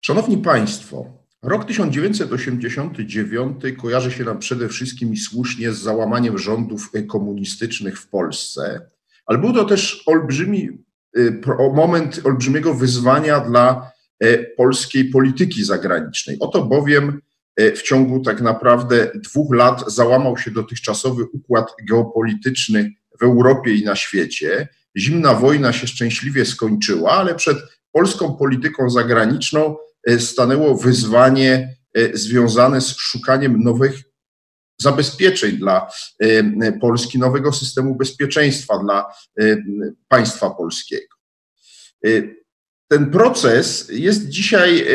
Szanowni Państwo, rok 1989 kojarzy się nam przede wszystkim i słusznie z załamaniem rządów komunistycznych w Polsce, ale był to też olbrzymi y, moment olbrzymiego wyzwania dla e, polskiej polityki zagranicznej. Oto bowiem e, w ciągu tak naprawdę dwóch lat załamał się dotychczasowy układ geopolityczny w Europie i na świecie. Zimna wojna się szczęśliwie skończyła, ale przed polską polityką zagraniczną E, stanęło wyzwanie e, związane z szukaniem nowych zabezpieczeń dla e, Polski, nowego systemu bezpieczeństwa dla państwa polskiego. Ten proces jest dzisiaj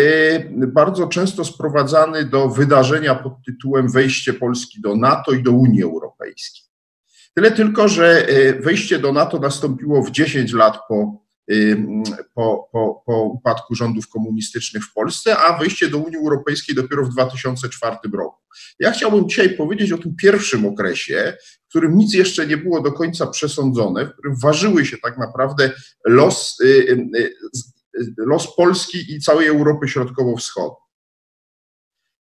bardzo często sprowadzany do wydarzenia pod tytułem wejście Polski do NATO i do Unii Europejskiej. Tyle tylko, że wejście do NATO nastąpiło w 10 lat po po, po, po upadku rządów komunistycznych w Polsce, a wejście do Unii Europejskiej dopiero w 2004 roku. Ja chciałbym dzisiaj powiedzieć o tym pierwszym okresie, w którym nic jeszcze nie było do końca przesądzone, w którym ważyły się tak naprawdę los, los Polski i całej Europy Środkowo-Wschodniej.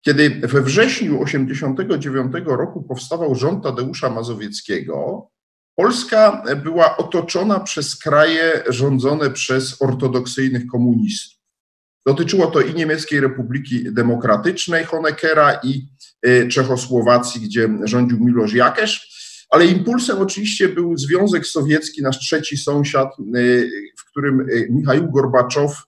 Kiedy we wrześniu 1989 roku powstawał rząd Tadeusza Mazowieckiego, Polska była otoczona przez kraje rządzone przez ortodoksyjnych komunistów. Dotyczyło to i Niemieckiej Republiki Demokratycznej Honeckera i y, Czechosłowacji, gdzie rządził Miloš Jakesz, ale impulsem oczywiście był Związek Sowiecki, nasz trzeci sąsiad, y, w którym y, Michał Gorbaczow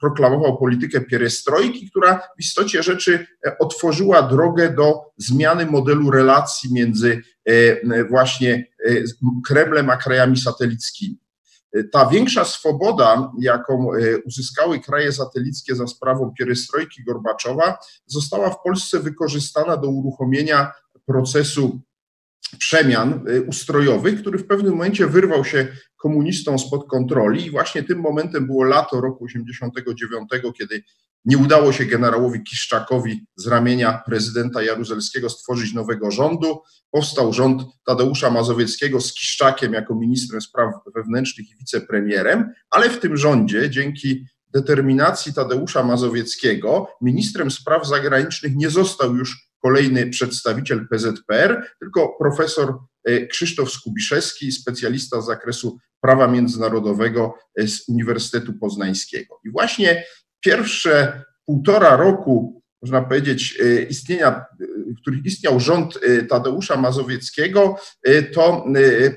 proklamował politykę pierestrojki, która w istocie rzeczy otworzyła drogę do zmiany modelu relacji między E, właśnie e, Kremlem a krajami satelickimi. E, ta większa swoboda, jaką uzyskały kraje satelickie za sprawą pierestrojki Gorbaczowa, została w Polsce wykorzystana do uruchomienia procesu przemian ustrojowych, który w pewnym momencie wyrwał się komunistom spod kontroli i właśnie tym momentem było lato roku 89, kiedy nie udało się generałowi Kiszczakowi z ramienia prezydenta Jaruzelskiego stworzyć nowego rządu. Powstał rząd Tadeusza Mazowieckiego z Kiszczakiem jako ministrem spraw wewnętrznych i wicepremierem, ale w tym rządzie dzięki determinacji Tadeusza Mazowieckiego ministrem spraw zagranicznych nie został już kolejny przedstawiciel PZPR, tylko profesor e, Krzysztof Skubiszewski, specjalista z zakresu prawa międzynarodowego e, z Uniwersytetu Poznańskiego. I właśnie pierwsze półtora roku, można powiedzieć, e, istnienia, których istniał rząd Tadeusza Mazowieckiego, to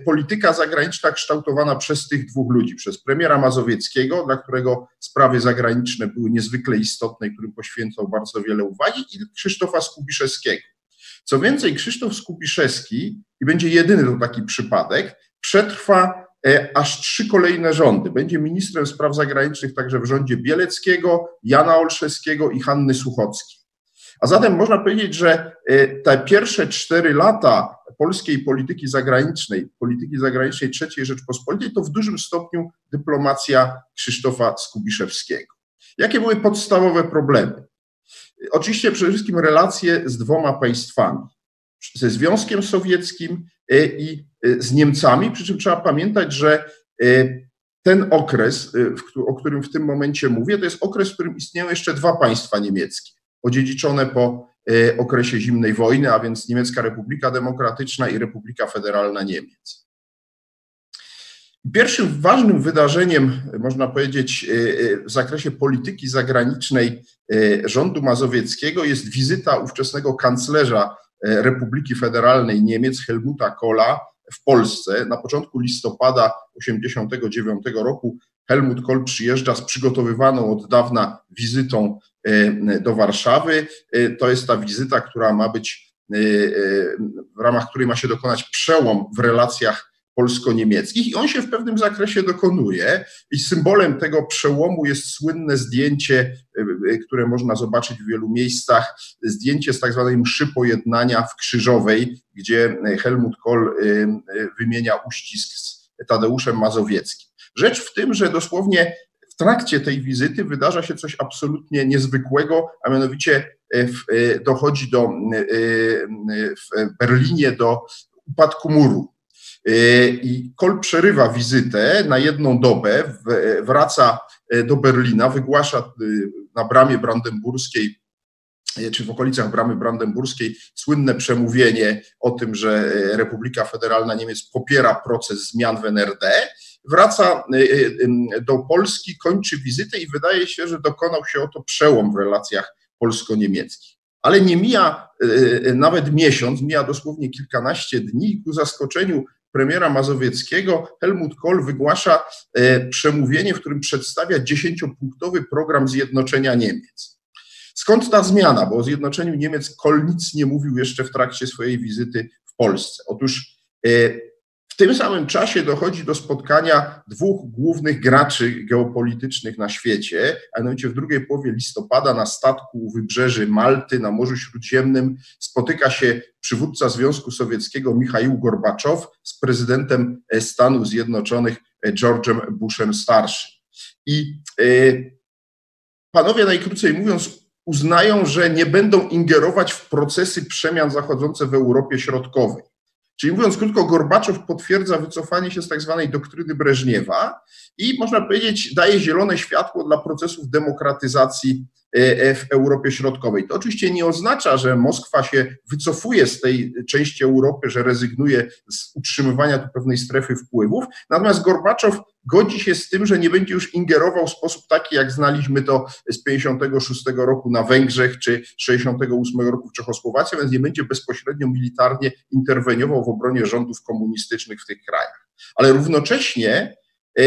polityka zagraniczna kształtowana przez tych dwóch ludzi, przez premiera Mazowieckiego, dla którego sprawy zagraniczne były niezwykle istotne i którym poświęcał bardzo wiele uwagi, i Krzysztofa Skubiszewskiego. Co więcej, Krzysztof Skubiszewski, i będzie jedyny to taki przypadek, przetrwa E, aż trzy kolejne rządy. Będzie ministrem spraw zagranicznych także w rządzie Bieleckiego, Jana Olszewskiego i Hanny Suchockiej. A zatem można powiedzieć, że e, te pierwsze cztery lata polskiej polityki zagranicznej, polityki zagranicznej III Rzeczpospolitej, to w dużym stopniu dyplomacja Krzysztofa Skubiszewskiego. Jakie były podstawowe problemy? Oczywiście przede wszystkim relacje z dwoma państwami, ze Związkiem Sowieckim e, i Y, z Niemcami, przy czym trzeba pamiętać, że y, ten okres, y, o którym w tym momencie mówię, to jest okres, w którym istnieją jeszcze dwa państwa niemieckie, odziedziczone po okresie zimnej wojny, a więc Niemiecka Republika Demokratyczna i Republika Federalna Niemiec. Pierwszym ważnym wydarzeniem, można powiedzieć, w zakresie polityki zagranicznej rządu mazowieckiego jest wizyta ówczesnego kanclerza Republiki Federalnej Niemiec Helmuta Kohla w Polsce. Na początku listopada 1989 roku Helmut Kohl przyjeżdża z przygotowywaną od dawna wizytą e, do Warszawy. E, to jest ta wizyta, która ma być, e, w ramach której ma się dokonać przełom w relacjach polsko-niemieckich i on się w pewnym zakresie dokonuje i symbolem tego przełomu jest słynne zdjęcie, które można zobaczyć w wielu miejscach, zdjęcie z tak zwanej mszy pojednania w Krzyżowej, gdzie Helmut Kohl wymienia uścisk z Tadeuszem Mazowieckim. Rzecz w tym, że dosłownie trakcie tej wizyty wydarza się coś absolutnie niezwykłego, a mianowicie dochodzi do, w Berlinie do upadku muru. I Kohl przerywa wizytę na jedną dobę, wraca do Berlina, wygłasza na bramie brandenburskiej czy w okolicach bramy brandenburskiej słynne przemówienie o tym, że Republika Federalna Niemiec popiera proces zmian w NRD, wraca do Polski, kończy wizytę i wydaje się, że dokonał się oto przełom w relacjach polsko-niemieckich. Ale nie mija nawet miesiąc, mija dosłownie kilkanaście dni ku zaskoczeniu premiera Mazowieckiego Helmut Kohl wygłasza przemówienie, w którym przedstawia dziesięciopunktowy program zjednoczenia Niemiec. Skąd ta zmiana? Bo o zjednoczeniu Niemiec Kohl nic nie mówił jeszcze w trakcie swojej wizyty w Polsce. Otóż e, w tym samym czasie dochodzi do spotkania dwóch głównych graczy geopolitycznych na świecie, a mianowicie w drugiej połowie listopada na statku u wybrzeży Malty na Morzu Śródziemnym spotyka się przywódca Związku Sowieckiego Michał Gorbaczow z prezydentem Stanów Zjednoczonych George'em Bushem starszym. I e, panowie, najkrócej mówiąc, uznają, że nie będą ingerować w procesy przemian zachodzące w Europie Środkowej. Czyli mówiąc krótko, Gorbaczow potwierdza wycofanie się z tak zwanej doktryny Breżniewa i można powiedzieć, daje zielone światło dla procesów demokratyzacji w Europie Środkowej. To oczywiście nie oznacza, że Moskwa się wycofuje z tej części Europy, że rezygnuje z utrzymywania tu pewnej strefy wpływów, natomiast Gorbaczow godzi się z tym, że nie będzie już ingerował w sposób taki, jak znaliśmy to z 56 roku na Węgrzech czy 68 roku w Czechosłowacji, więc nie będzie bezpośrednio militarnie interweniował w obronie rządów komunistycznych w tych krajach. Ale równocześnie E,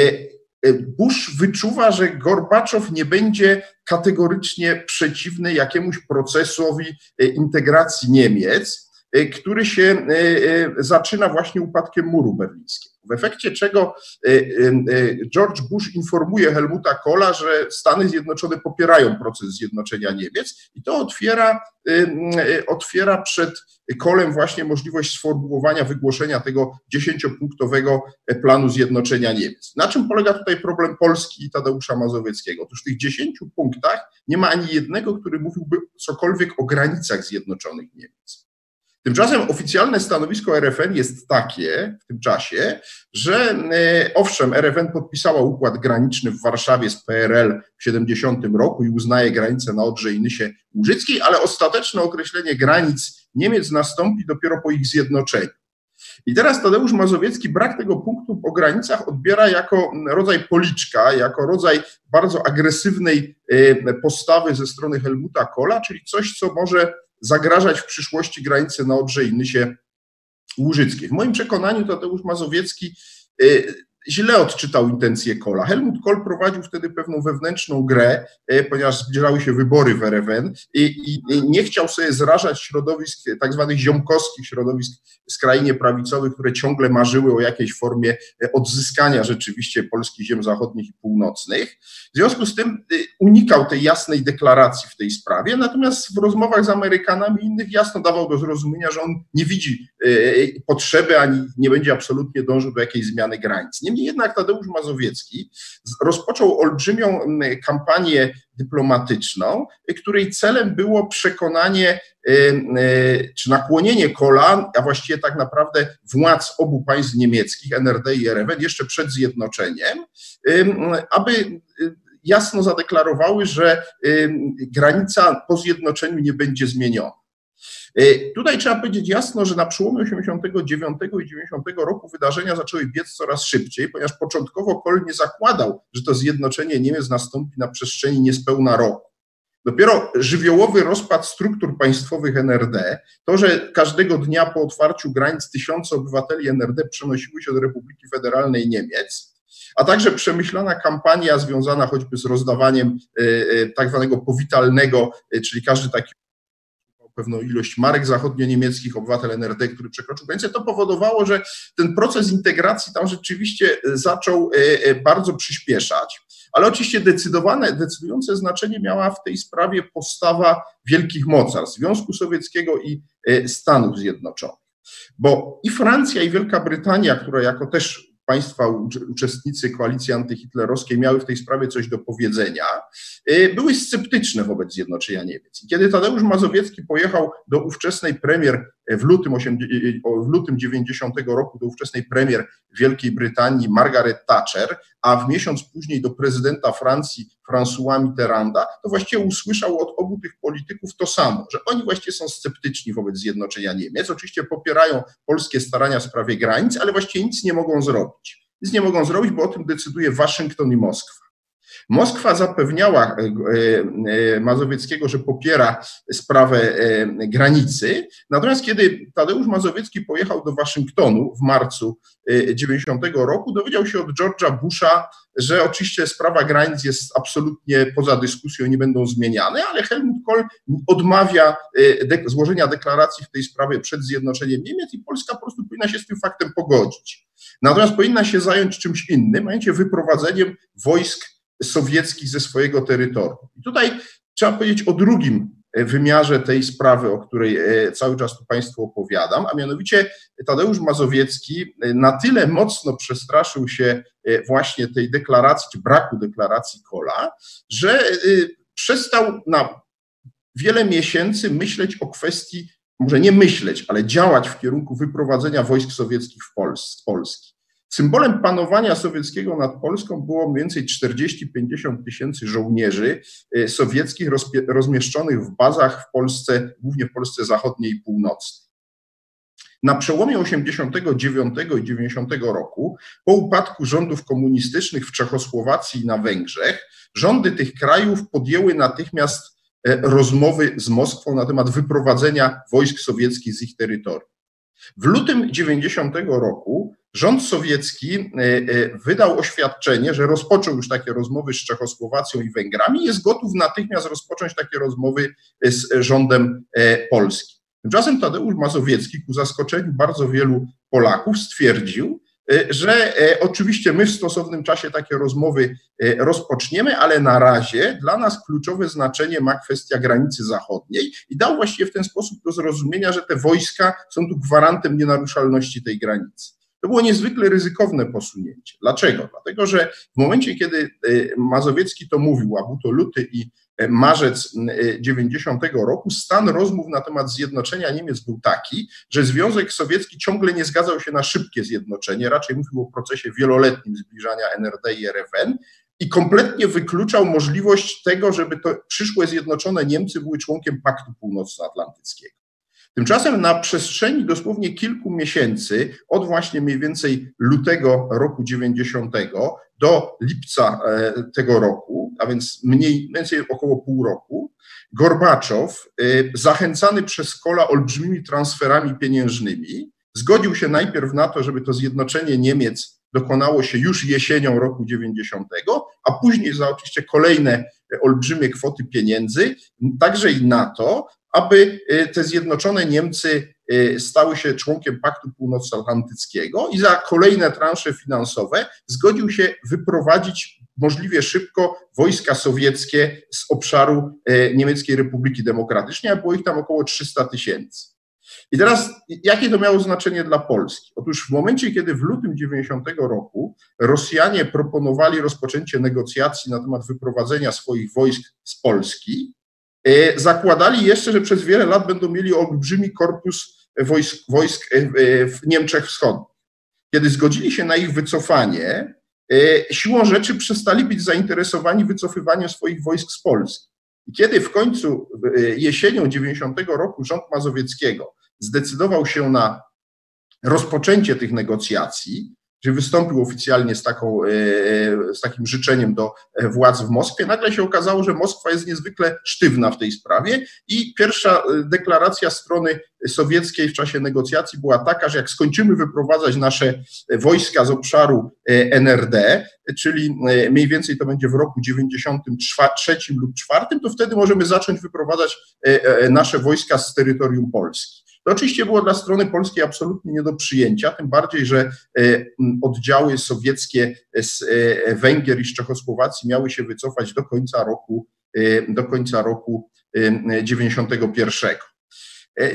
Bush wyczuwa, że Gorbaczow nie będzie kategorycznie przeciwny jakiemuś procesowi e, integracji Niemiec, e, który się zaczyna właśnie upadkiem muru berlińskiego. W efekcie czego George Bush informuje Helmuta Kohla, że Stany Zjednoczone popierają proces zjednoczenia Niemiec i to otwiera, otwiera przed Kolem właśnie możliwość sformułowania, wygłoszenia tego dziesięciopunktowego planu zjednoczenia Niemiec. Na czym polega tutaj problem Polski i Tadeusza Mazowieckiego? Otóż w tych dziesięciu punktach nie ma ani jednego, który mówiłby cokolwiek o granicach zjednoczonych Niemiec. Tymczasem oficjalne stanowisko RFN jest takie w tym czasie, że e, owszem, RFN podpisała układ graniczny w Warszawie z PRL w 70 roku i uznaje granice na Odrze i Nysie Łużyckiej, ale ostateczne określenie granic Niemiec nastąpi dopiero po ich zjednoczeniu. I teraz Tadeusz Mazowiecki brak tego punktu o granicach odbiera jako rodzaj policzka, jako rodzaj bardzo agresywnej e, postawy ze strony Helmuta Kohla, czyli coś, co może zagrażać w przyszłości granicy na Odrze i Nysie Łużyckiej. W moim przekonaniu Tadeusz Mazowiecki y, źle odczytał intencje Kola. Helmut Kohl prowadził wtedy pewną wewnętrzną grę, e, ponieważ zbliżały się wybory w RFN i, i nie chciał sobie zrażać środowisk, tak zwanych ziomkowskich środowisk skrajnie prawicowych, które ciągle marzyły o jakiejś formie e, odzyskania rzeczywiście polskich ziem zachodnich i północnych. W związku z tym e, unikał tej jasnej deklaracji w tej sprawie, natomiast w rozmowach z Amerykanami innych jasno dawał do zrozumienia, że on nie widzi potrzeby ani nie będzie absolutnie dążył do jakiejś zmiany granic. Niemniej jednak Tadeusz Mazowiecki rozpoczął olbrzymią kampanię dyplomatyczną, której celem było przekonanie czy nakłonienie kolan, a właściwie tak naprawdę władz obu państw niemieckich, NRD i RFN, jeszcze przed zjednoczeniem, aby jasno zadeklarowały, że granica po zjednoczeniu nie będzie zmieniona. E, tutaj trzeba powiedzieć jasno, że na przełomie 89 i 90 roku wydarzenia zaczęły biec coraz szybciej, ponieważ początkowo Kohl nie zakładał, że to zjednoczenie Niemiec nastąpi na przestrzeni niespełna roku. Dopiero żywiołowy rozpad struktur państwowych NRD, to, że każdego dnia po otwarciu granic tysiące obywateli NRD przenosiły się do Republiki Federalnej Niemiec, a także przemyślana kampania związana choćby z rozdawaniem e, e, tak zwanego powitalnego, czyli każdy taki pewną ilość marek zachodnio-niemieckich, obywatel NRD, który przekroczył granicę, to powodowało, że ten proces integracji tam rzeczywiście zaczął e, e, bardzo przyspieszać. Ale oczywiście decydowane, decydujące znaczenie miała w tej sprawie postawa wielkich mocarstw Związku Sowieckiego i e, Stanów Zjednoczonych. Bo i Francja, i Wielka Brytania, która jako też państwa uczestnicy koalicji antyhitlerowskiej miały w tej sprawie coś do powiedzenia, były sceptyczne wobec zjednoczenia Niemiec. I kiedy Tadeusz Mazowiecki pojechał do ówczesnej premier w lutym, 8, w lutym 90 roku, do ówczesnej premier Wielkiej Brytanii Margaret Thatcher, a w miesiąc później do prezydenta Francji François Mitterranda, to właściwie usłyszał od obu tych polityków to samo, że oni właściwie są sceptyczni wobec zjednoczenia Niemiec. Oczywiście popierają polskie starania w sprawie granic, ale właściwie nic nie mogą zrobić. Nic nie mogą zrobić, bo o tym decyduje Waszyngton i Moskwa. Moskwa zapewniała e, e, Mazowieckiego, że popiera sprawę e, granicy, natomiast kiedy Tadeusz Mazowiecki pojechał do Waszyngtonu w marcu 90 roku, dowiedział się od George'a Busha, że oczywiście sprawa granic jest absolutnie poza dyskusją, nie będą zmieniane, ale Helmut Kohl odmawia złożenia deklaracji w tej sprawie przed zjednoczeniem Niemiec i Polska po prostu powinna się z tym faktem pogodzić. Natomiast powinna się zająć czymś innym, mianowicie wyprowadzeniem wojsk sowieckich ze swojego terytorium. I tutaj trzeba powiedzieć o drugim e, wymiarze tej sprawy, o której e, cały czas tu Państwu opowiadam, a mianowicie Tadeusz Mazowiecki e, na tyle mocno przestraszył się właśnie tej deklaracji, czy braku deklaracji Kola, że przestał na wiele miesięcy myśleć o kwestii, może nie myśleć, ale działać w kierunku wyprowadzenia wojsk sowieckich w z Polski. Symbolem panowania sowieckiego nad Polską było mniej więcej 40-50 tysięcy żołnierzy e, sowieckich rozmieszczonych w bazach w Polsce, głównie w Polsce zachodniej i północnej. Na przełomie 89 i 90 roku, po upadku rządów komunistycznych w Czechosłowacji i na Węgrzech, rządy tych krajów podjęły natychmiast e, rozmowy z Moskwą na temat wyprowadzenia wojsk sowieckich z ich terytorium. W lutym 90 roku rząd sowiecki e, e, wydał oświadczenie, że rozpoczął już takie rozmowy z Czechosłowacją i Węgrami jest gotów natychmiast rozpocząć takie rozmowy z rządem e, polskim. Tymczasem Tadeusz Mazowiecki, ku zaskoczeniu bardzo wielu Polaków, stwierdził, że oczywiście my w stosownym czasie takie rozmowy rozpoczniemy, ale na razie dla nas kluczowe znaczenie ma kwestia granicy zachodniej i dał właściwie w ten sposób do zrozumienia, że te wojska są tu gwarantem nienaruszalności tej granicy. To było niezwykle ryzykowne posunięcie. Dlaczego? Dlatego, że w momencie, kiedy e, Mazowiecki to mówił, a był to luty i e, marzec 90 e, roku, stan rozmów na temat zjednoczenia Niemiec był taki, że Związek Sowiecki ciągle nie zgadzał się na szybkie zjednoczenie, raczej mówił o procesie wieloletnim zbliżania NRD i RFN i kompletnie wykluczał możliwość tego, żeby to przyszłe zjednoczone Niemcy były członkiem Paktu Północnoatlantyckiego. Tymczasem na przestrzeni dosłownie kilku miesięcy, od właśnie mniej więcej lutego roku 90 do lipca e, tego roku, a więc mniej więcej około pół roku, Gorbaczow, e, zachęcany przez Kola olbrzymimi transferami pieniężnymi, zgodził się najpierw na to, żeby to zjednoczenie Niemiec dokonało się już jesienią roku 90, a później za oczywiście kolejne olbrzymie kwoty pieniędzy, także i na to, aby y, te zjednoczone Niemcy y, stały się członkiem Paktu Północnoatlantyckiego i za kolejne transze finansowe zgodził się wyprowadzić możliwie szybko wojska sowieckie z obszaru y, Niemieckiej Republiki Demokratycznej, a było ich tam około 300 tysięcy. I teraz, jakie to miało znaczenie dla Polski? Otóż w momencie, kiedy w lutym 90 roku Rosjanie proponowali rozpoczęcie negocjacji na temat wyprowadzenia swoich wojsk z Polski, zakładali jeszcze, że przez wiele lat będą mieli olbrzymi korpus wojsk, wojsk e, w Niemczech Wschodnich. Kiedy zgodzili się na ich wycofanie, e, siłą rzeczy przestali być zainteresowani wycofywaniem swoich wojsk z Polski. I kiedy w końcu jesienią 90 roku rząd Mazowieckiego zdecydował się na rozpoczęcie tych negocjacji, że wystąpił oficjalnie z, taką, e, z takim życzeniem do e, władz w Moskwie, nagle się okazało, że Moskwa jest niezwykle sztywna w tej sprawie i pierwsza e, deklaracja strony sowieckiej w czasie negocjacji była taka, że jak skończymy wyprowadzać nasze wojska z obszaru NRD, czyli mniej więcej to będzie w roku 93 lub 4, to wtedy możemy zacząć wyprowadzać nasze wojska z terytorium Polski. To oczywiście było dla strony polskiej absolutnie nie do przyjęcia, tym bardziej, że e, oddziały sowieckie z e, Węgier i z Czechosłowacji miały się wycofać do końca roku, e, do końca roku 91.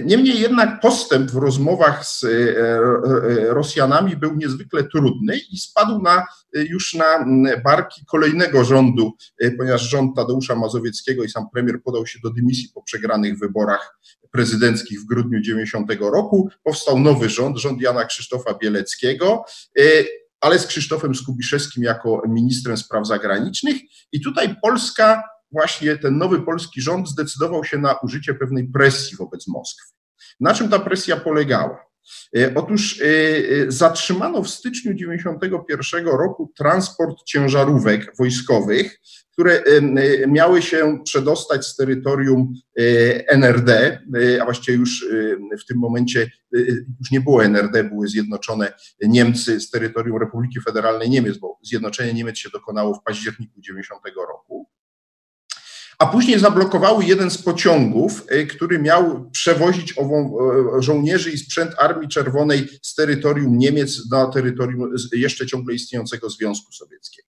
Niemniej jednak postęp w rozmowach z Rosjanami był niezwykle trudny i spadł na, już na barki kolejnego rządu, ponieważ rząd Tadeusza Mazowieckiego i sam premier podał się do dymisji po przegranych wyborach prezydenckich w grudniu 90 roku. Powstał nowy rząd, rząd Jana Krzysztofa Bieleckiego ale z Krzysztofem Skubiszewskim jako ministrem spraw zagranicznych. I tutaj Polska, właśnie ten nowy polski rząd zdecydował się na użycie pewnej presji wobec Moskwy. Na czym ta presja polegała? E, otóż e, e, zatrzymano w styczniu 1991 roku transport ciężarówek wojskowych, które miały się przedostać z terytorium NRD, a właściwie już w tym momencie już nie było NRD, były zjednoczone Niemcy z terytorium Republiki Federalnej Niemiec, bo zjednoczenie Niemiec się dokonało w październiku 90 roku a później zablokowały jeden z pociągów, y, który miał przewozić ową e, żołnierzy i sprzęt Armii Czerwonej z terytorium Niemiec na terytorium jeszcze ciągle istniejącego Związku Sowieckiego.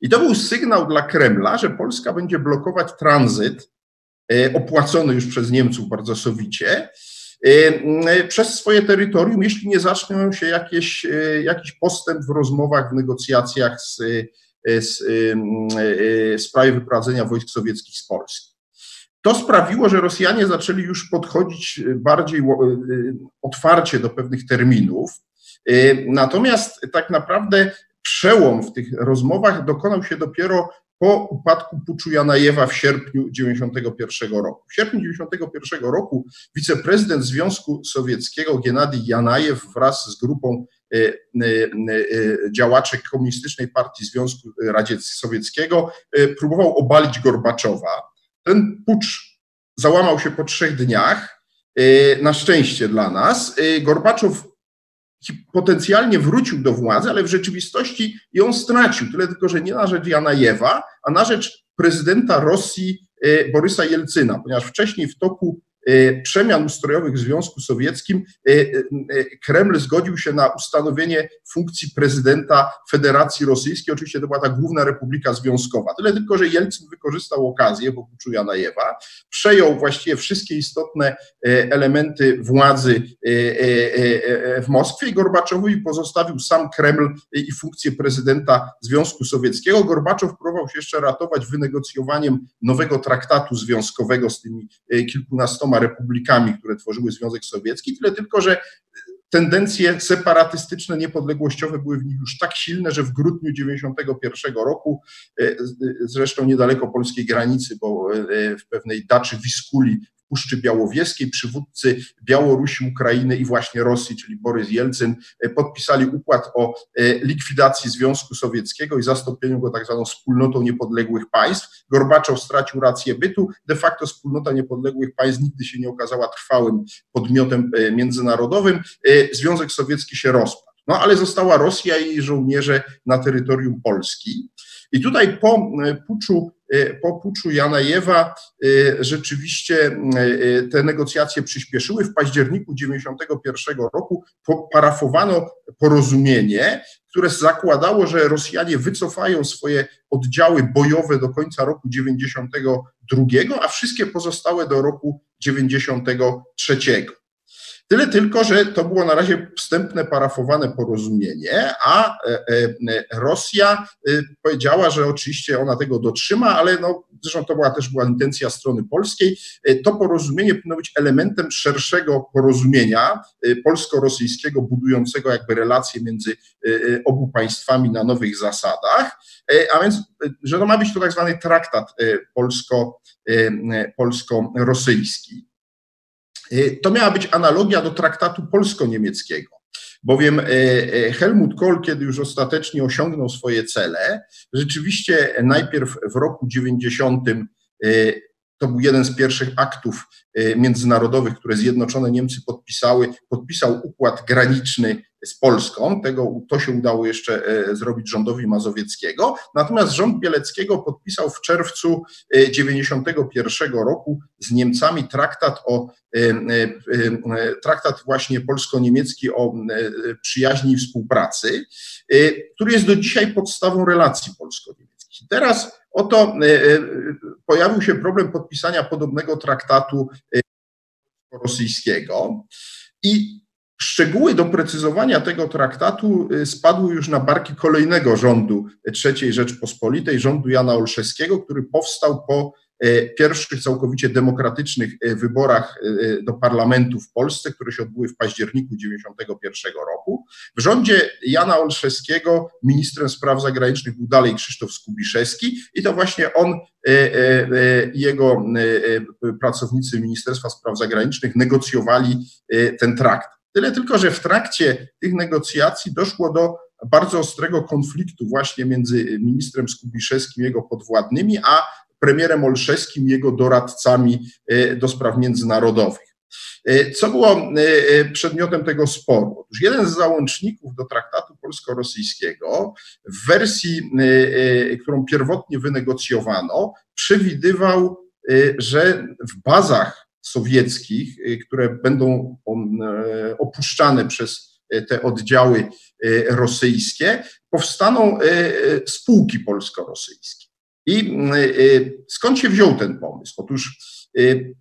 I to był sygnał dla Kremla, że Polska będzie blokować tranzyt e, opłacony już przez Niemców bardzo sowicie, e, przez swoje terytorium, jeśli nie zaczną się jakieś, jakiś postęp w rozmowach, w negocjacjach z w sprawie wyprowadzenia wojsk sowieckich z Polski. To sprawiło, że Rosjanie zaczęli już podchodzić bardziej otwarcie do pewnych terminów. Natomiast tak naprawdę przełom w tych rozmowach dokonał się dopiero po upadku puczu Janajewa w sierpniu 1991 roku. W sierpniu 1991 roku wiceprezydent Związku Sowieckiego Genadij Janajew wraz z grupą działaczy Komunistycznej Partii Związku Radzieckiego Sowieckiego próbował obalić Gorbaczowa. Ten pucz załamał się po trzech dniach. Na szczęście dla nas. Gorbaczow potencjalnie wrócił do władzy, ale w rzeczywistości ją stracił. Tyle tylko, że nie na rzecz Janajewa, a na rzecz prezydenta Rosji Borysa Jelcyna, ponieważ wcześniej w toku przemian ustrojowych w Związku Sowieckim e, e, Kreml zgodził się na ustanowienie funkcji prezydenta Federacji Rosyjskiej. Oczywiście to była ta główna republika związkowa. Tyle tylko, że Jelcyn wykorzystał okazję, bo puczu Janajewa, przejął właściwie wszystkie istotne elementy władzy w Moskwie i Gorbaczowowi pozostawił sam Kreml i funkcję prezydenta Związku Sowieckiego. Gorbaczow próbował się jeszcze ratować wynegocjowaniem nowego traktatu związkowego z tymi kilkunastoma dwoma republikami, które tworzyły Związek Sowiecki, tyle tylko, że tendencje separatystyczne, niepodległościowe były w nich już tak silne, że w grudniu 91 roku, e, zresztą niedaleko polskiej granicy, bo e, w pewnej daczy Wiskuli Puszczy Białowieskiej, przywódcy Białorusi, Ukrainy i właśnie Rosji, czyli Borys Jelcyn, e, podpisali układ o e, likwidacji Związku Sowieckiego i zastąpieniu go tak zwaną wspólnotą niepodległych państw. Gorbaczow stracił rację bytu. De facto wspólnota niepodległych państw nigdy się nie okazała trwałym podmiotem e, międzynarodowym. Związek Sowiecki się rozpadł. No ale została Rosja i jej żołnierze na terytorium Polski. I tutaj po puczu Y, po puczu Janajewa y, rzeczywiście te negocjacje przyspieszyły. W październiku 1991 roku parafowano porozumienie, które zakładało, że Rosjanie wycofają swoje oddziały bojowe do końca roku 92, a wszystkie pozostałe do roku 93. Tyle tylko, że to było na razie wstępne parafowane porozumienie, a e, e, Rosja e, powiedziała, że oczywiście ona tego dotrzyma, ale no, zresztą to była też była intencja strony polskiej. To porozumienie powinno być elementem szerszego porozumienia polsko-rosyjskiego, budującego jakby relacje między obu państwami na nowych zasadach, a więc, że to ma być to tak zwany traktat polsko, polsko-rosyjski. Y, to miała być analogia do traktatu polsko-niemieckiego, bowiem y, y, Helmut Kohl, kiedy już ostatecznie osiągnął swoje cele, rzeczywiście najpierw w roku 90 to był jeden z pierwszych aktów międzynarodowych, które Zjednoczone Niemcy podpisały. Podpisał układ graniczny z Polską. Tego, to się udało jeszcze e, zrobić rządowi Mazowieckiego. Natomiast rząd Bieleckiego podpisał w czerwcu 1991 e, roku z Niemcami traktat o e, traktat właśnie polsko-niemiecki o przyjaźni i współpracy, który jest do dzisiaj podstawą relacji polsko-niemieckich. Teraz oto pojawił się problem podpisania podobnego traktatu polsko-rosyjskiego i Szczegóły doprecyzowania tego traktatu spadły już na barki kolejnego rządu III Rzeczpospolitej, rządu Jana Olszewskiego, który powstał po E, pierwszych całkowicie demokratycznych wyborach do parlamentu w Polsce, które się odbyły w październiku 1991 roku. W rządzie Jana Olszewskiego ministrem spraw zagranicznych był dalej Krzysztof Skubiszewski i to właśnie on i jego pracownicy Ministerstwa Spraw Zagranicznych negocjowali ten trakt. Tyle tylko, że w trakcie tych negocjacji doszło do bardzo ostrego konfliktu właśnie między ministrem Skubiszewskim jego podwładnymi, a premierem Olszewskim, jego doradcami e, do spraw międzynarodowych. E, co było e, przedmiotem tego sporu? Otóż jeden z załączników do traktatu polsko-rosyjskiego w wersji, którą pierwotnie wynegocjowano, przewidywał, że w bazach sowieckich, które będą opuszczane przez te oddziały rosyjskie, powstaną spółki polsko-rosyjskie. I y, y, skąd się wziął ten pomysł? Otóż y,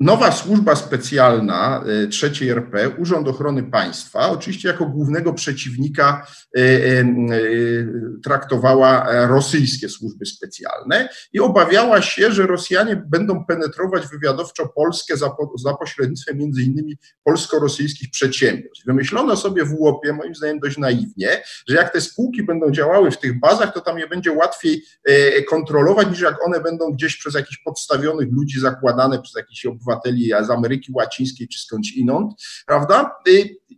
Nowa służba specjalna e, trzeciej RP, Urząd Ochrony Państwa, oczywiście jako głównego przeciwnika e, e, traktowała rosyjskie służby specjalne i obawiała się, że Rosjanie będą penetrować wywiadowczo Polskę za, za pośrednictwem między innymi polsko-rosyjskich przedsiębiorstw. Wymyślono sobie w łopie, moim zdaniem dość naiwnie, że jak te spółki będą działały w tych bazach, to tam je będzie łatwiej kontrolować niż jak one będą gdzieś przez jakichś podstawionych ludzi zakładane, przez jakichś obywateli obywateli z Ameryki Łacińskiej czy skądś inąd, prawda?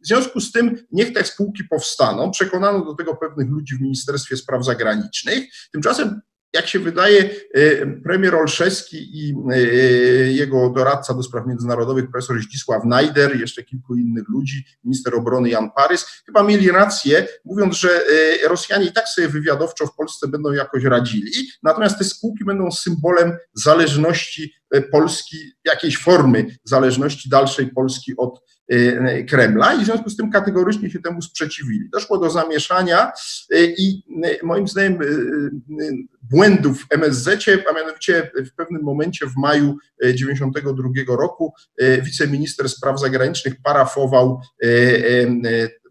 W związku z tym niech te spółki powstaną. Przekonano do tego pewnych ludzi w Ministerstwie Spraw Zagranicznych. Tymczasem jak się wydaje, y, premier Olszewski i y, jego doradca do spraw międzynarodowych, profesor Zdzisław Najder, jeszcze kilku innych ludzi, minister obrony Jan Parys, chyba mieli rację, mówiąc, że y, Rosjanie i tak sobie wywiadowczo w Polsce będą jakoś radzili, natomiast te spółki będą symbolem zależności Polski, jakiejś formy zależności dalszej Polski od Kremla i w związku z tym kategorycznie się temu sprzeciwili. Doszło do zamieszania i moim zdaniem błędów w MSZ, a mianowicie w pewnym momencie w maju 1992 roku wiceminister spraw zagranicznych parafował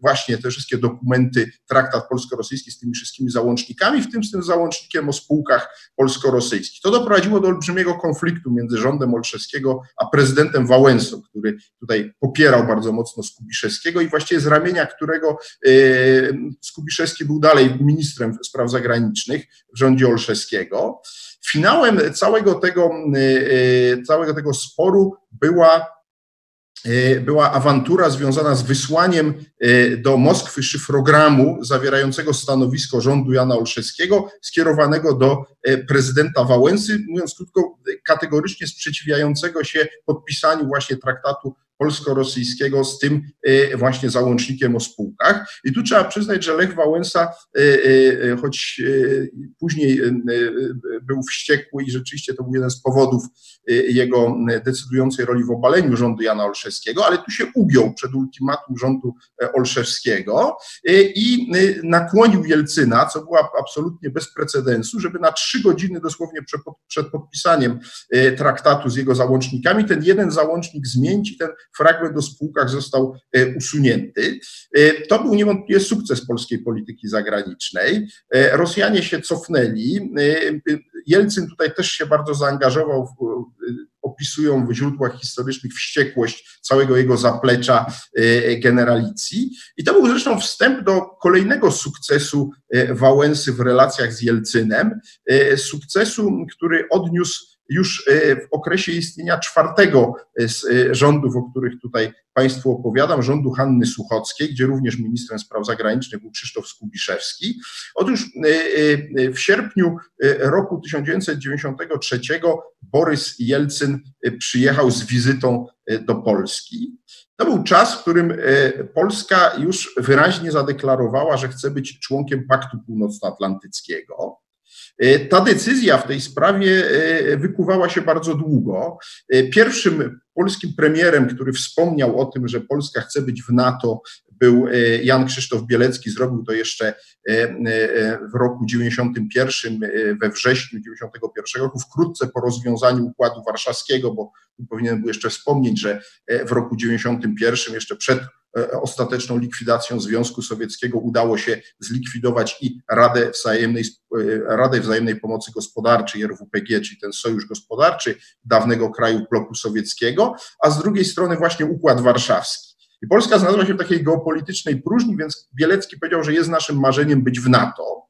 właśnie te wszystkie dokumenty, traktat polsko-rosyjski z tymi wszystkimi załącznikami, w tym z tym załącznikiem o spółkach polsko-rosyjskich. To doprowadziło do olbrzymiego konfliktu między rządem Olszewskiego a prezydentem Wałęsą, który tutaj popierał bardzo mocno Skubiszewskiego i właściwie z ramienia którego e, Skubiszewski był dalej ministrem spraw zagranicznych w rządzie Olszewskiego. Finałem całego tego, e, e, całego tego sporu była była awantura związana z wysłaniem e, do Moskwy szyfrogramu zawierającego stanowisko rządu Jana Olszewskiego, skierowanego do e, prezydenta Wałęsy, mówiąc krótko, kategorycznie sprzeciwiającego się podpisaniu właśnie traktatu polsko-rosyjskiego z tym e, właśnie załącznikiem o spółkach. I tu trzeba przyznać, że Lech Wałęsa, e, e, choć później był wściekły i rzeczywiście to był jeden z powodów jego decydującej roli w obaleniu rządu Jana Olszewskiego, ale tu się ugiął przed ultimatum rządu Olszewskiego i nakłonił Jelcyna, co było absolutnie bez precedensu, żeby na trzy godziny dosłownie przed podpisaniem traktatu z jego załącznikami ten jeden załącznik zmienić i ten fragment o spółkach został e, usunięty. E, to był niewątpliwie sukces polskiej polityki zagranicznej. E, Rosjanie się cofnęli. Jelcyn tutaj też się bardzo zaangażował w opisują w źródłach historycznych wściekłość całego jego zaplecza generalicji. I to był zresztą wstęp do kolejnego sukcesu Wałęsy w relacjach z Jelcynem, sukcesu, który odniósł już e, w okresie istnienia czwartego z e, rządów, o których tutaj Państwu opowiadam, rządu Hanny Suchockiej, gdzie również ministrem spraw zagranicznych był Krzysztof Skubiszewski. Otóż e, w sierpniu roku 1993 Borys Jelcyn przyjechał z wizytą do Polski. To był czas, w którym Polska już wyraźnie zadeklarowała, że chce być członkiem Paktu Północnoatlantyckiego. E, ta decyzja w tej sprawie e, wykuwała się bardzo długo. E, pierwszym polskim premierem, który wspomniał o tym, że Polska chce być w NATO, był Jan Krzysztof Bielecki, zrobił to jeszcze w roku 91, we wrześniu 91 roku, wkrótce po rozwiązaniu Układu Warszawskiego, bo powinienem był jeszcze wspomnieć, że w roku 91, jeszcze przed ostateczną likwidacją Związku Sowieckiego udało się zlikwidować i Radę Wzajemnej, e, Radę Wzajemnej Pomocy Gospodarczej, RWPG, czyli ten sojusz gospodarczy dawnego kraju bloku sowieckiego, a z drugiej strony właśnie Układ Warszawski. I Polska znalazła się w takiej geopolitycznej próżni, więc Bielecki powiedział, że jest naszym marzeniem być w NATO.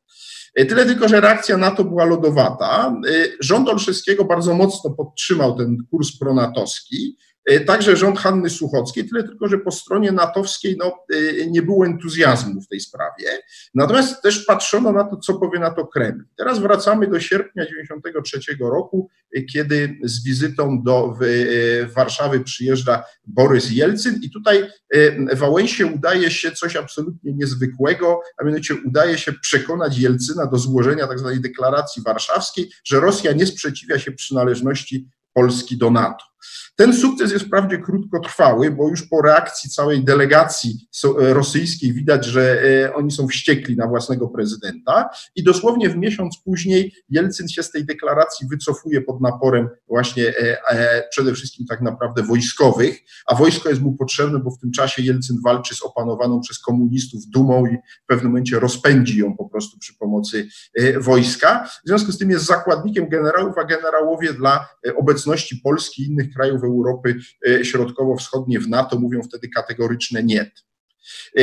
E, tyle tylko, że reakcja NATO była lodowata. Rząd Olszewskiego bardzo mocno podtrzymał ten kurs pronatowski. E, także rząd Hanny Suchockiej, tyle tylko, że po stronie natowskiej no, e, nie było entuzjazmu w tej sprawie. Natomiast też patrzono na to, co powie na to Kreml. Teraz wracamy do sierpnia 1993 roku, e, kiedy z wizytą do Warszawy przyjeżdża Borys Jelcyn i tutaj Wałęsie udaje się coś absolutnie niezwykłego, a mianowicie udaje się przekonać Jelcyna do złożenia tzw. Tak deklaracji warszawskiej, że Rosja nie sprzeciwia się przynależności Polski do NATO. Ten sukces jest wprawdzie krótkotrwały, bo już po reakcji całej delegacji e, rosyjskiej widać, że e, oni są wściekli na własnego prezydenta i dosłownie w miesiąc później Jelcyn się z tej deklaracji wycofuje pod naporem właśnie e, przede wszystkim tak naprawdę wojskowych, a wojsko jest mu potrzebne, bo w tym czasie Jelcyn walczy z opanowaną przez komunistów dumą i w pewnym momencie rozpędzi ją po prostu przy pomocy wojska. W związku z tym jest zakładnikiem generałów, a generałowie dla obecności Polski i innych krajów Europy e, Środkowo-Wschodniej w NATO mówią wtedy kategoryczne nie. E,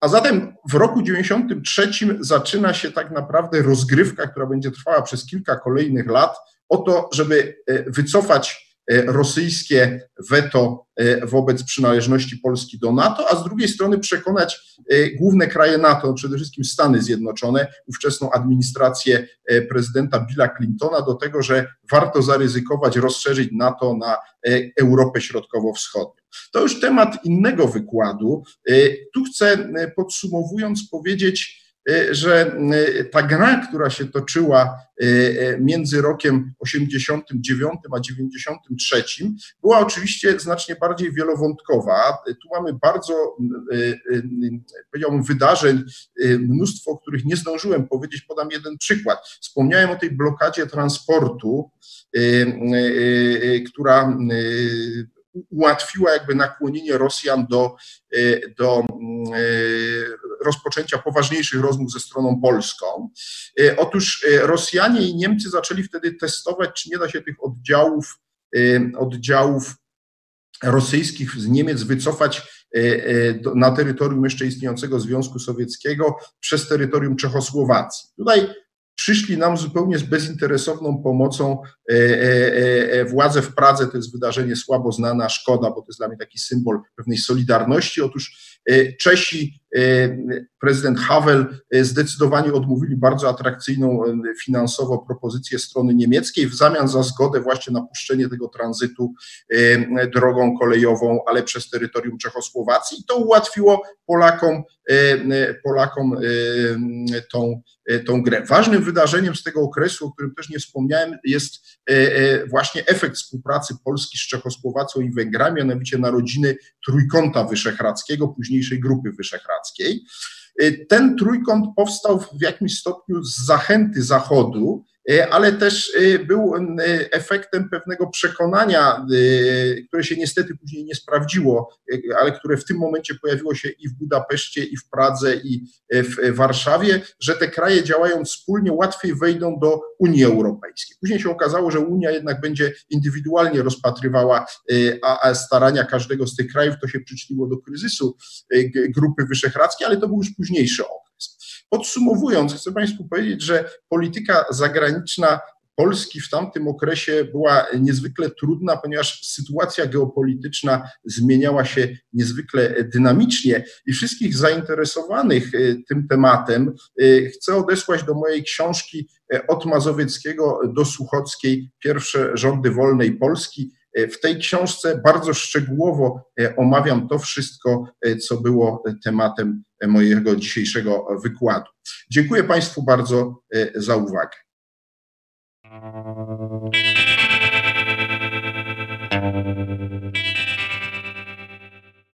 a zatem w roku 93 zaczyna się tak naprawdę rozgrywka, która będzie trwała przez kilka kolejnych lat, o to, żeby e, wycofać rosyjskie weto e, wobec przynależności Polski do NATO, a z drugiej strony przekonać e, główne kraje NATO, przede wszystkim Stany Zjednoczone, ówczesną administrację prezydenta Billa Clintona do tego, że warto zaryzykować, rozszerzyć NATO na Europę Środkowo-Wschodnią. To już temat innego wykładu. Tu chcę podsumowując powiedzieć, E, że e, ta gra, która się toczyła e, między rokiem 89 a 93, była oczywiście znacznie bardziej wielowątkowa. Tu mamy bardzo, powiedziałbym, wydarzeń, mnóstwo, o których nie zdążyłem powiedzieć. Podam jeden przykład. Wspomniałem o tej blokadzie transportu, która ułatwiła jakby nakłonienie Rosjan do, e, do mm, e, rozpoczęcia poważniejszych rozmów ze stroną polską. E, otóż Rosjanie i Niemcy zaczęli wtedy testować, czy nie da się tych oddziałów, oddziałów rosyjskich z Niemiec wycofać na terytorium jeszcze istniejącego Związku Sowieckiego przez terytorium Czechosłowacji. Tutaj przyszli nam zupełnie z bezinteresowną pomocą e, e, e, władze w Pradze. To jest wydarzenie słabo znane, szkoda, bo to jest dla mnie taki symbol pewnej solidarności. Otóż Czesi, prezydent Havel zdecydowanie odmówili bardzo atrakcyjną finansowo propozycję strony niemieckiej w zamian za zgodę właśnie na puszczenie tego tranzytu drogą kolejową, ale przez terytorium Czechosłowacji. I to ułatwiło Polakom, Polakom tą, tą grę. Ważnym wydarzeniem z tego okresu, o którym też nie wspomniałem, jest właśnie efekt współpracy Polski z Czechosłowacją i Węgrami, mianowicie narodziny Trójkąta Wyszehradzkiego, późniejszej Grupy Wyszehradzkiej. Ten trójkąt powstał w jakimś stopniu z zachęty Zachodu, ale też e, był e, efektem pewnego przekonania, które się niestety później nie sprawdziło, ale które w tym momencie pojawiło się i w Budapeszcie, i w Pradze, i w Warszawie, że te kraje działając wspólnie łatwiej wejdą do Unii Europejskiej. Później się okazało, że Unia jednak będzie indywidualnie rozpatrywała a starania każdego z tych krajów. To się przyczyniło do kryzysu Grupy Wyszehradzkiej, ale to był już późniejszy okres. Podsumowując, chcę Państwu powiedzieć, że polityka zagraniczna Polski w tamtym okresie była niezwykle trudna, ponieważ sytuacja geopolityczna zmieniała się niezwykle dynamicznie i wszystkich zainteresowanych e, tym tematem e, chcę odesłać do mojej książki e, od Mazowieckiego do Suchockiej Pierwsze rządy wolnej Polski. W tej książce bardzo szczegółowo omawiam to wszystko, co było tematem mojego dzisiejszego wykładu. Dziękuję Państwu bardzo e, za uwagę. Thank you.